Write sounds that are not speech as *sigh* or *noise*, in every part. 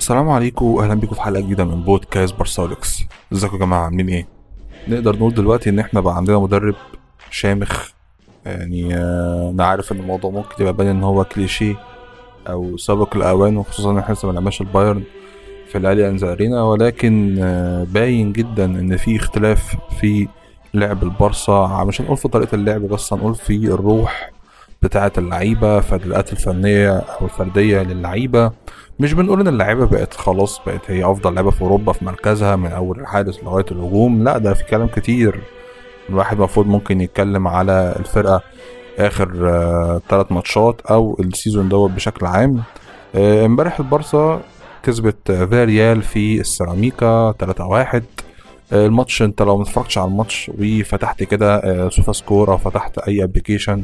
السلام عليكم واهلا بيكم في حلقة جديدة من بودكاست بارسالكس إزيكم يا جماعة؟ عاملين إيه؟ نقدر نقول دلوقتي إن إحنا بقى عندنا مدرب شامخ. يعني آه، أنا عارف إن الموضوع ممكن يبقى باين إن هو كليشيه أو سابق الأوان وخصوصا إن إحنا لسه ما لعبناش البايرن في الاليانز أرينا ولكن آه، باين جدا إن في اختلاف في لعب البارسا. مش هنقول في طريقة اللعب بس هنقول في الروح بتاعة اللعيبة في الاداءات الفنية أو الفردية للعيبة. مش بنقول إن اللعيبة بقت خلاص بقت هي أفضل لعيبة في أوروبا في مركزها من أول الحارس لغاية الهجوم. لا ده في كلام كتير. الواحد المفروض ممكن يتكلم على الفرقة آخر ثلاث ماتشات أو ال season دوت بشكل عام. آه، امبارح البارسا كسبت فياريال في السيراميكا 3-1 آه، الماتش انت لو متفرجتش على الماتش وفتحت كده آه، Sofascore أو فتحت أي application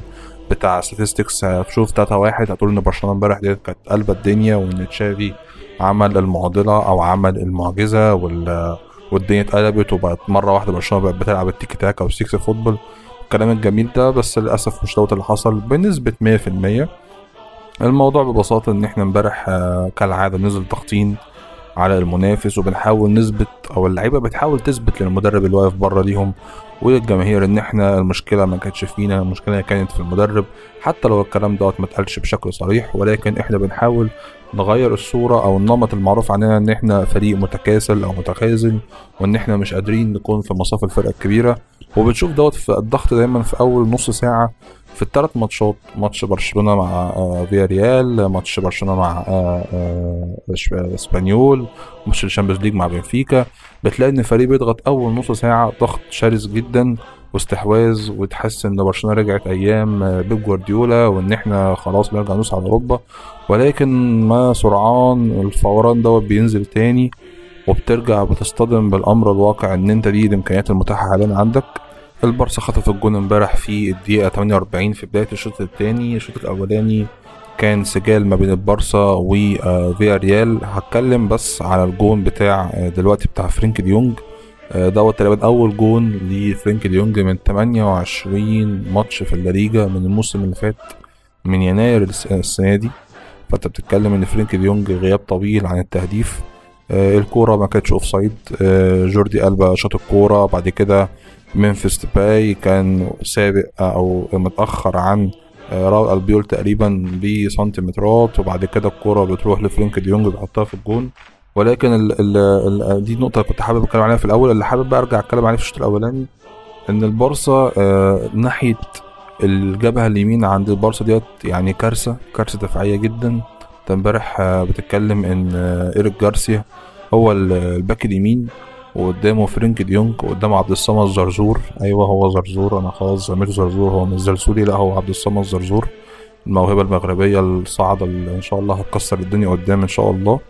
بتاع statistics هتشوف 3 1 هتقول إن برشلونة امبارح ديت كانت قالبة الدنيا وإن تشافي عمل المعضلة أو عمل المعجزة وال والدنيا اتقلبت وبقت مرة واحدة برشلونة بقت بتلعب التيكي تاكا أو ال sexy football الكلام الجميل ده بس للأسف مش دوت اللي حصل بنسبة 100% الموضوع ببساطة إن إحنا امبارح آه، كالعادة نزل ضاغطين على المنافس وبنحاول نثبت أو اللعيبة بتحاول تثبت للمدرب اللي واقف بره ليهم. وللجماهير إن إحنا المشكلة ما كانتش فينا المشكلة كانت في المدرب. حتى لو الكلام دوت ما اتقالش بشكل صريح ولكن إحنا بنحاول نغير الصورة أو النمط المعروف عننا إن إحنا فريق متكاسل أو متخاذل وإن إحنا مش قادرين نكون في مصاف الفرقه الكبيرة. وبنشوف دوت في الضغط دايما في أول نص ساعة في الثلاث ماتشات ماتش برشلونة مع آه، فيا ريال ماتش برشلونة مع آه، آه، إسبانيول ماتش ال Champions League مع بنفيكا. بتلاقي إن الفريق بيضغط أول نص ساعة ضغط شرس جدا واستحواذ وتحس إن برشلونة رجعت أيام بيب جوارديولا وإن إحنا خلاص بنرجع نصعد أوروبا. ولكن ما سرعان الفوران دوت بينزل تاني وبترجع بتصطدم بالأمر الواقع إن أنت دي الإمكانيات المتاحة حاليا عندك. البارسا خطف الجون امبارح في الدقيقة 48 في بداية الشوط الثاني. الشوط الأولاني كان سجال ما بين البارسا وفيا ريال هتكلم بس على الجون بتاع آه، دلوقتي بتاع فرينك ديونج آه، دوت تقريبا أول جون لفرينك ديونج من 28 ماتش في الليجا من الموسم اللي فات من يناير الس- السنة دي. فأنت بتتكلم إن فرينك ديونج غياب طويل عن التهديف. آه، الكورة ما كانتش offside جوردي ألبا شاط الكورة. بعد كده ممفيس ديباي كان سابق أو متأخر عن آه، راول ألبيول تقريبا بسنتيمترات وبعد كده الكورة بتروح لفرينك ديونج بيحطها في الجون. ولكن ال ال ال دي نقطه كنت حابب أتكلم عليها في الأول اللي حابب أرجع أتكلم عليه في الشوط الأولاني إن البارسا آه، ناحية الجبهة اليمين عند البارسا ديت يعني كارثة كارثة دفاعية جدا. امبارح آه، بتتكلم إن آه، إيريك جارسيا هو ال- ال back اليمين. وقدامه فرينك ديونج وقدامه عبد الصمد زرزور. أيوه هو زرزور. أنا خلاص زميل زرزور. هو مش زرزوري لا هو عبد الصمد زرزور. الموهبة المغربية الصاعدة اللي إن شاء الله هتكسر الدنيا قدام إن شاء الله.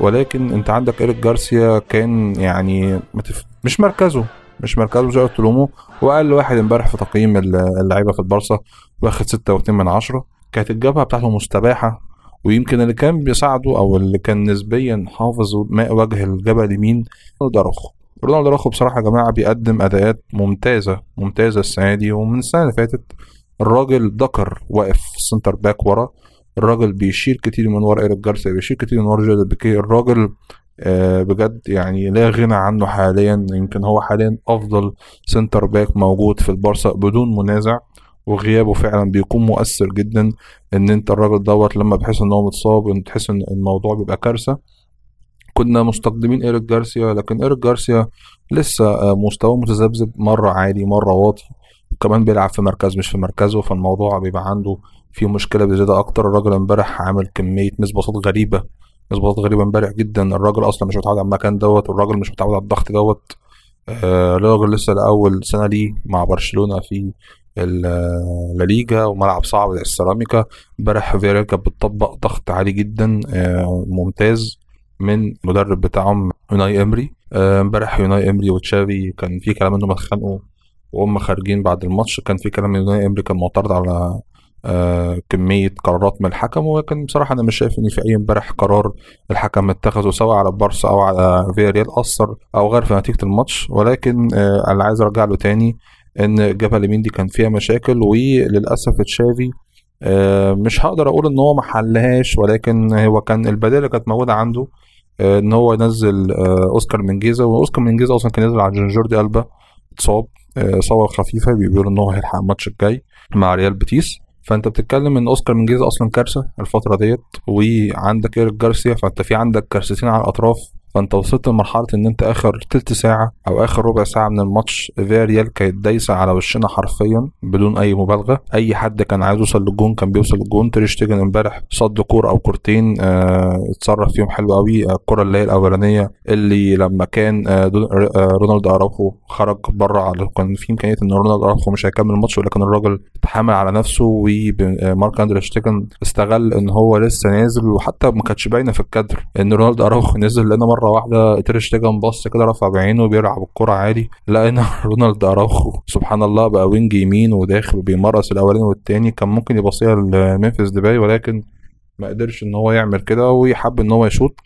ولكن أنت عندك إيريك جارسيا كان يعني متف... مش مركزه مش مركزه زي تلومو واقل واحد إمبارح في تقييم ال- اللعيبة في البارسا واخد ستة واتنين من عشرة. كانت الجبهة بتاعته مستباحة. ويمكن اللي كان بيساعده أو اللي كان نسبيا حافظ ماء وجه الجبهه اليمين رونالدو أراخو. رونالدو أراخو بصراحة يا جماعة بيقدم أداءات ممتازة ممتازة السنة دي. ومن السنة اللي فاتت الراجل دكر واقف center back ورا. الراجل بيشيل كتير من ورا إيريك جارسيا بيشيل كتير من ورا جيرارد بيكيه. الراجل آه بجد يعني لا غنى عنه حاليا. يمكن هو حاليا أفضل center back موجود في البارسا بدون منازع. وغيابه فعلا بيكون مؤثر جدا إن أنت الراجل دوت لما بتحس إن هو متصاب تحس إن الموضوع بيبقى كارثة. كنا مستقدمين إيريك جارسيا لكن إيريك جارسيا لسه آه، مستواه متذبذب مرة عالي مرة واطي كمان بيلعب في مركز مش في مركزه فالموضوع بيبقى عنده فيه مشكلة بزيادة أكتر. الراجل امبارح عامل كمية misspassات غريبة misspassات غريبة امبارح جدا. الراجل أصلا مش متعود على المكان دوت والراجل مش متعود على الضغط دوت. آه، الراجل لسه لاول سنة ليه مع برشلونة في ال- لا ليجا وملعب صعب زي السيراميكا. امبارح فياريال كانت بتطبق ضغط عالي جدا آه، ممتاز من المدرب بتاعهم أوناي إيمري. آه، امبارح أوناي إيمري وتشافي كان في كلام إنهم اتخانقوا وهم خارجين بعد الماتش. كان في كلام يوناي إمري كان معترض على آه كمية قرارات من الحكم. ولكن بصراحة أنا مش شايف إن في أي امبارح قرار الحكم اتخذه سواء على بارسا أو على فياريال أثر أو غير في نتيجة الماتش. ولكن اللي عايز أرجع له تاني. إن الجبهة اليمين دي كان فيها مشاكل وللأسف تشافي آه مش هقدر أقول إن هو محلهاش ولكن هو كان اللي كانت موجودة عنده آه، إن هو ينزل آه، أوسكار منجيزا وأوسكار منجيزا أصلا كان نازل على جوردي ألبا اتصاب اصابه خفيفة بيقولوا إن هو هيلحق الماتش الجاي مع ريال بيتيس. فأنت بتتكلم إن أوسكار منجيزا أصلا كارثة الفترة ديت وعندك إيريك جارسيا فأنت في عندك كارثتين على الأطراف فانت وصلت لمرحلة إن أنت آخر تلت ساعة أو آخر ربع ساعة من الماتش فياريال كانت دايسة على وشنا حرفيا بدون أي مبالغة. أي حد كان عايز يوصل للجون كان بيوصل للجون. تيرشتيجن امبارح صد كوره أو كورتين آه اتصرف فيهم حلو قوي آه، الكرة اللي هي الأولانية اللي لما كان آه, آه، رونالد أراوخو خرج بره على كان في إمكانية إن رونالد أراوخو مش هيكمل الماتش ولكن الراجل اتحمل على نفسه. ومارك أندري تيرشتيجن استغل إن هو لسه نازل وحتى ما كانتش باينة في الكادر إن رونالد أراوخو نزل لأن مرة واحدة تيرشتيجن بص كده رفع بعينه بيلعب الكرة عادي لقينا *laughs* رونالد أراوخو. سبحان الله بقى wing يمين وداخل بيمرس الأولاني والتاني كان ممكن يباصيها لممفيس ديباي ولكن ما قدرش إن هو يعمل كده ويحب إن هو يشوط.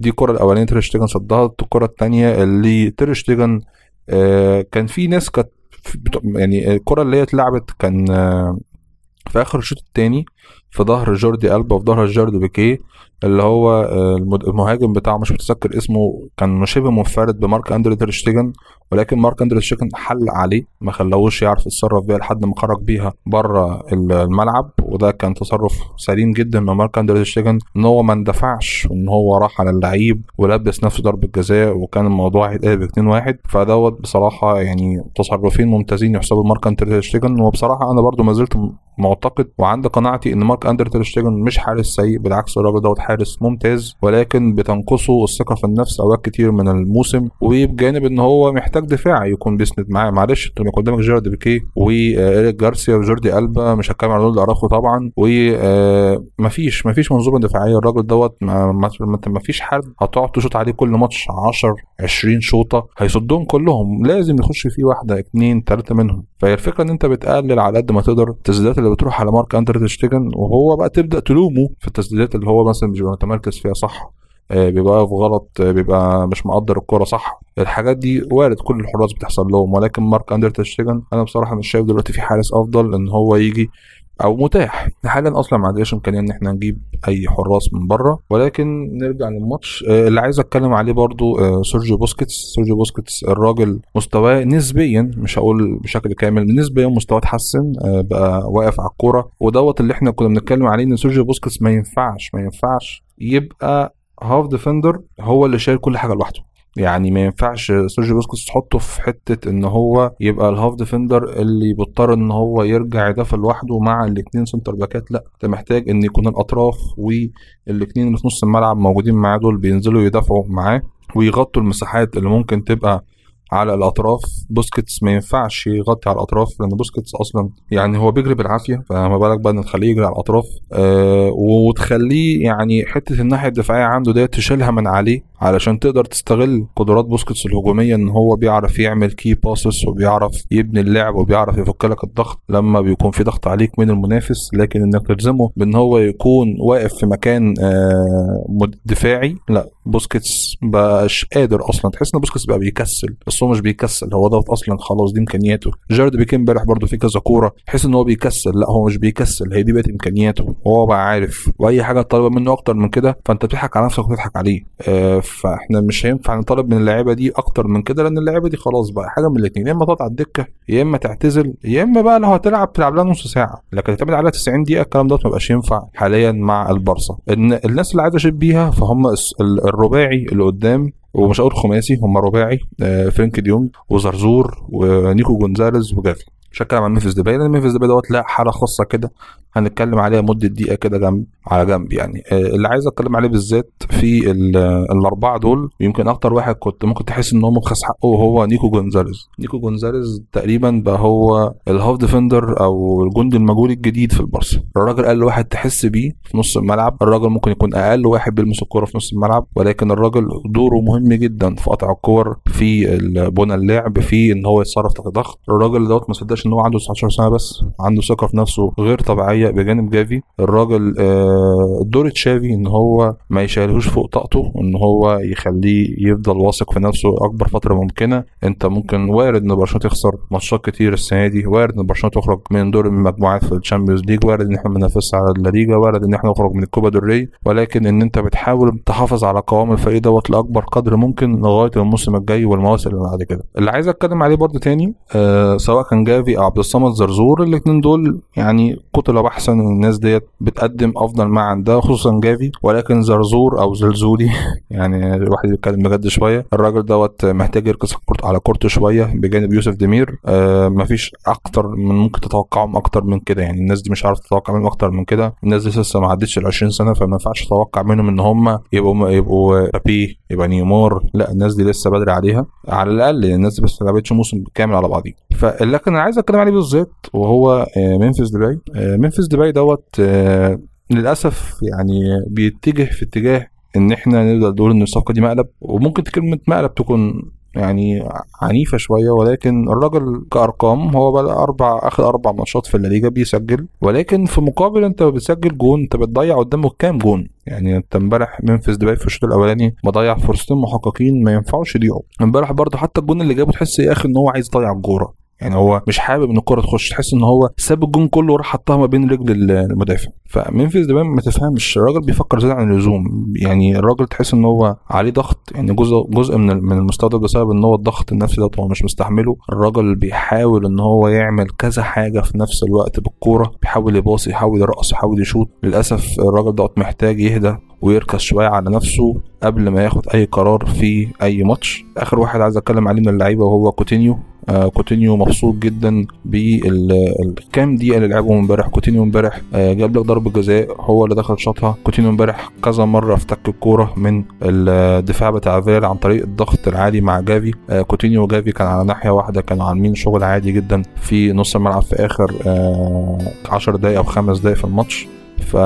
دي الكرة الأولانية تيرشتيجن صدها. الكرة التانية اللي تيرشتيجن آه كان في ناس كانت يعني الكرة اللي هي اتلعبت كان آه في آخر الشوط التاني في ظهر جوردي ألبا وفي ظهر جيرارد بيكيه. اللي هو آه، المهاجم بتاعه مش متذكر اسمه كان شبه منفرد بمارك أندري ترشتيجن ولكن مارك أندري ترشتيجن حل عليه ما خلاهوش يعرف يتصرف بيها لحد ما خرج بيها بره الملعب وده كان تصرف سليم جدا من مارك أندري ترشتيجن إن هو ما اندفعش ان هو راح على اللعيب ولبس نفسه ضربة جزاء وكان الموضوع هيتقلب 2-1 فدوت بصراحة يعني تصرفين ممتازين يحسبوا مارك أندري ترشتيجن وبصراحة أنا برضو ما زلت معتقد وعندي قناعتي إن مارك أندري ترشتيجن مش حارس سيء بالعكس الراجل دوت حارس ممتاز ولكن بتنقصه الثقة في النفس أوقات كتير من الموسم وبجانب إن هو محتاج دفاع يكون بيسند معاه. معلش انت قدامك جيرارد بيكي وايريك جارسيا وجوردي ألبا مش هتكلم على رونالد أراوخو طبعا ومفيش آه، مفيش منظومة دفاعية. الراجل دوت ما فيش حد هتقعد تشوط عليه كل ماتش 10 20 شوطة هيصدهم كلهم. لازم يخش فيه واحدة اثنين ثلاثة منهم. فهي الفكرة إن أنت بتقلل على قد ما تقدر التسديدات اللي بتروح على مارك أندري تيرشتيجن وهو بقى تبدأ تلومه في التسديدات اللي هو مثلا مش متمركز فيها صح آه، بيبقى في غلط آه، بيبقى مش مقدر الكورة صح. الحاجات دي وارد كل الحراس بتحصل لهم ولكن مارك أندري تيرشتيجن أنا بصراحة مش شايف دلوقتي في حارس أفضل إن هو يجي أو متاح. حاليا أصلا ما عندناش إمكانية إن إحنا نجيب أي حراس من بره ولكن نرجع للماتش. آه، اللي عايز أتكلم عليه برضو سيرجيو بوسكيتس. سيرجيو بوسكيتس الراجل مستواه نسبيا مش هقول بشكل كامل نسبيا مستواه اتحسن بقى واقف على الكورة. ودوت اللي إحنا كنا بنتكلم عليه إن سيرجيو بوسكيتس ما ينفعش ما ينفعش يبقى half defender هو اللي شايل كل حاجة لوحده. يعني ما ينفعش سيرجيو بوسكيتس تحطه في حتة إن هو يبقى ال half defender اللي بيضطر إن هو يرجع يدافع لوحده مع الاثنين center back ات. لا انت محتاج إن يكون الأطراف والاثنين اللي في نص الملعب موجودين معاه دول بينزلوا يدافعوا معاه ويغطوا المساحات اللي ممكن تبقى على الأطراف. بوسكيتس ما ينفعش يغطي على الأطراف لأن بوسكيتس أصلا يعني هو بيجري بالعافية فما بالك بقى إن تخليه يجري على الأطراف. آه وتخليه يعني حتة الناحية الدفاعية عنده ديت تشيلها من عليه علشان تقدر تستغل قدرات بوسكيتس الهجومية إن هو بيعرف يعمل key passes وبيعرف يبني اللعب وبيعرف يفك لك الضغط لما بيكون في ضغط عليك من المنافس. لكن إنك تلزمه بإن هو يكون واقف في مكان آه دفاعي لا بوسكيتس بقاش قادر أصلا. تحس إن بوسكيتس بقى بيكسل. هو مش بيكسل. هو دوت أصلا خلاص دي إمكانياته. جيرارد بيكيه امبارح برده في كذا كورة تحس إن هو بيكسل. لا هو مش بيكسل. هي دي بقت إمكانياته. وهو بقى عارف. وأي حاجة طالبة منه أكتر من كده فأنت بتضحك على نفسك وبتضحك عليه. آه فإحنا مش هينفع نطالب من اللعيبة دي أكتر من كده لأن اللعيبة دي خلاص بقى حاجة من الاثنين يا إما تقعد على الدكة يا إما تعتزل يا إما بقى لو هتلعب تلعب لها نص ساعة. لكن تعتمد عليها 90 دقيقة الكلام دوت ما بقاش ينفع حاليا مع البارسا. إن الناس اللي عايزة أشيد بيها فهم الرباعي اللي قدام ومش هقول خماسي هم رباعي آه، فرينكي ديونج وزرزور ونيكو جونزاليز وجافي. مش هتكلم عن ممفيس ديباي لأن ممفيس ديباي دوت لا حالة خاصة كده هنتكلم عليها مدة دقيقة كده جنب على جنب يعني. آه، اللي عايز أتكلم عليه بالذات في الأربعة دول يمكن أكتر واحد كنت ممكن تحس إن هو مبخس حقه هو نيكو جونزاليز. نيكو جونزاليز تقريبا بقى هو ال half defender أو الجندي المجهول الجديد في البارسا. الراجل أقل واحد تحس بيه في نص الملعب. الراجل ممكن يكون أقل واحد بيلمس الكورة في نص الملعب ولكن الراجل دوره مهم جدا في قطع الكور في بناء اللعب في إن هو يتصرف تحت ضغط. الراجل دوت ما صدقش إن هو عنده 19 سنة بس عنده ثقة في نفسه غير طبيعية. مهيأ بجانب جافي. الراجل آه، دور تشافي إن هو ما يشيلهوش فوق طاقته ان هو يخليه يفضل واثق في نفسه أكبر فترة ممكنة. أنت ممكن وارد إن برشلونة تخسر ماتشات كتير السنة دي وارد إن برشلونة تخرج من دور المجموعات في ال Champions League وارد إن إحنا ما ننافسش على الليجا وارد إن إحنا نخرج من الكوبا ديل ري. ولكن إن أنت بتحاول تحافظ على قوام الفريق دوت لأكبر قدر ممكن لغاية الموسم الجاي والمواسم اللي بعد كده. اللي عايز أتكلم عليه برضه تاني آه سواء كان جافي أو عبد الصمد زرزور الاثنين دول يعني قتلوا بحثا ان الناس ديت بتقدم أفضل ما عندها خصوصا جافي. ولكن زرزور أو زلزولي *laughs* يعني الواحد بيتكلم بجد شوية. الراجل دوت محتاج يركز على كورته شوية بجانب يوسف دمير آه مفيش أكتر من ممكن تتوقعهم أكتر من كده. يعني الناس دي مش عارف تتوقع منهم أكتر من كده. الناس دي لسه ما عدتش ال 20 سنة فما ينفعش تتوقع منهم إن هم يبقوا يبقوا مبابي يبقى نيمار. لا الناس دي لسه بدري عليها. على الأقل الناس دي بس ما لعبتش موسم كامل على بعضيه فلكن أنا عايز أتكلم عليه بالذات وهو ممفيس ممفيس ديباي دوت للأسف يعني بيتجه في اتجاه إن إحنا نقدر نقول ان الصفقة دي مقلب وممكن كلمة مقلب تكون يعني عنيفة شوية ولكن الراجل كأرقام هو بقى أربع آخر أربع ماتشات في الليجا بيسجل ولكن في مقابل أنت بتسجل جون أنت بتضيع قدامه كام جون؟ يعني أنت إمبارح ممفيس ديباي في الشوط الأولاني مضيع فرصتين محققين ما ينفعوش يضيعوا. إمبارح برضه حتى الجون اللي جابه تحس يا أخي إن هو عايز يضيع الكورة يعني هو مش حابب إن الكرة تخش تحس إن هو ساب الجون كله وراح حطها ما بين رجل المدافع. فممفيس ديباي ما تفهمش. الراجل بيفكر زيادة عن اللزوم. يعني الراجل تحس إن هو عليه ضغط. يعني جزء جزء من من المستوى ده بسبب إن هو الضغط النفسي ده هو مش مستحمله. الراجل بيحاول إن هو يعمل كذا حاجة في نفس الوقت بالكورة. بيحاول يباصي يحاول يرقص يحاول يشوط. للأسف الراجل دوت محتاج يهدى ويركز شوية على نفسه قبل ما ياخد أي قرار في أي ماتش. آخر واحد عايز أتكلم عليه من اللعيبة وهو كوتينيو. آه كوتينيو مبسوط جدا بالكام دقيقة اللي لعبهم امبارح. كوتينيو امبارح آه جاب لك ضربة جزاء هو اللي دخل شاطها. كوتينيو امبارح كذا مرة افتك الكورة من الدفاع بتاع فياريال عن طريق الضغط العالي مع جافي. آه كوتينيو وجافي كان على ناحية واحدة كانوا عاملين شغل عادي جدا في نص الملعب في آخر 10 دقايق أو خمس دقايق في الماتش. ف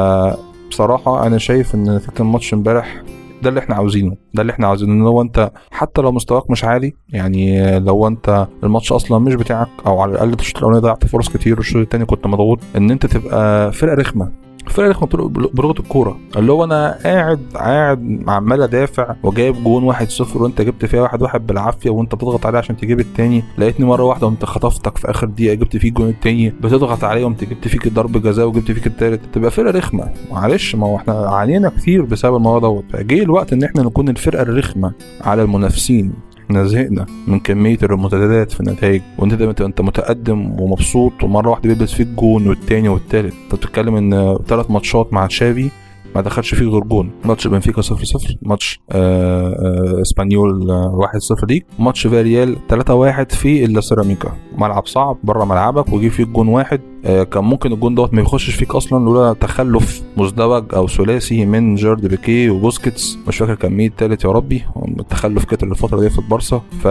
بصراحه أنا شايف إن نتيجه الماتش امبارح ده اللي إحنا عاوزينه ده اللي إحنا عاوزينه. هو انت حتى لو مستواك مش عالي يعني لو انت الماتش أصلا مش بتاعك أو على الأقل الشوط الأولاني ضيعت فرص كتير والشوط الثاني كنت مضغوط إن أنت تبقى فرقة رخمة. فرقه رخمه بلغه الكورة. اللي هو أنا قاعد قاعد عمال أدافع وجايب جون واحد صفر وأنت جبت فيها واحد واحد بالعافية وأنت بتضغط عليه عشان تجيب التاني. لقيتني مرة واحدة وانت خطفتك في آخر دقيقة جبت فيه الجون التاني. بتضغط عليه وانت جبت فيك ضرب جزاء وجبت فيك التالت. تبقى فرقة رخمة. معلش ما هو إحنا عانينا كتير بسبب الموضوع دوت. فجه الوقت إن إحنا نكون الفرقة الرخمة على المنافسين. إحنا زهقنا من كمية الريمونتادات في النتائج. وانت دايما أنت متقدم ومبسوط ومرة واحدة بيلبس فيك جون والتاني والتالت. أنت بتتكلم إن ثلاث ماتشات مع تشافي ما دخلش فيه غير جون. ماتش بنفيكا 0 0 ماتش آه آه إسبانيول 1 0 ليك. ماتش فياريال 3 1 في السيراميكا ملعب صعب بره ملعبك وجي فيك جون واحد. آه كان ممكن الجون دوت ما يخشش فيك أصلا لولا تخلف مزدوج أو ثلاثي من جيرارد بيكيه وبوسكيتس. مش فاكر كان مين التالت يا ربي التخلف كتر الفترة دي في البارسا. ف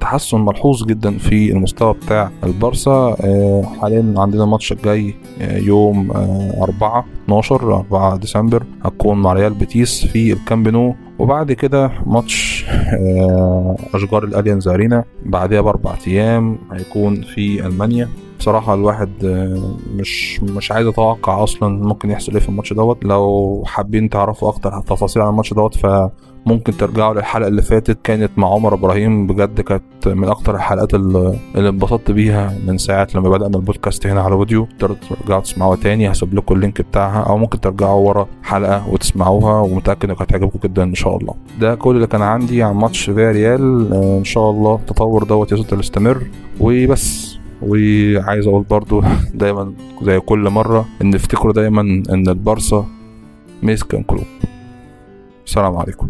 تحسن ملحوظ جدا في المستوى بتاع البارسا. حاليا عندنا الماتش الجاي يوم 4 12 4 ديسمبر هتكون مع ريال بيتيس في الكامب نو. وبعد كده ماتش أشجار الأليانز أرينا. بعدها بأربع أيام هيكون في ألمانيا. بصراحة الواحد مش مش عايز أتوقع أصلا ممكن يحصل إيه في الماتش دوت. لو حابين تعرفوا أكتر تفاصيل عن الماتش دوت ف ممكن ترجعوا للحلقة اللي فاتت كانت مع عمر إبراهيم. بجد كانت من أكتر الحلقات اللي انبسطت بيها من ساعة لما بدأنا البودكاست هنا على فيديو تقدروا ترجعوا تسمعوها تاني هسيب لكم ال link بتاعها أو ممكن ترجعوا ورا حلقة وتسمعوها ومتأكد إنك هتعجبكم جدا إن شاء الله. ده كل اللي كان عندي عن ماتش فياريال. إن شاء الله التطور دوت يفضل يستمر. وبس. وعايز أقول برضو *laughs* دايما زي كل مرة إن افتكروا دايما إن البارسا ميسكن كلوب. السلام عليكم.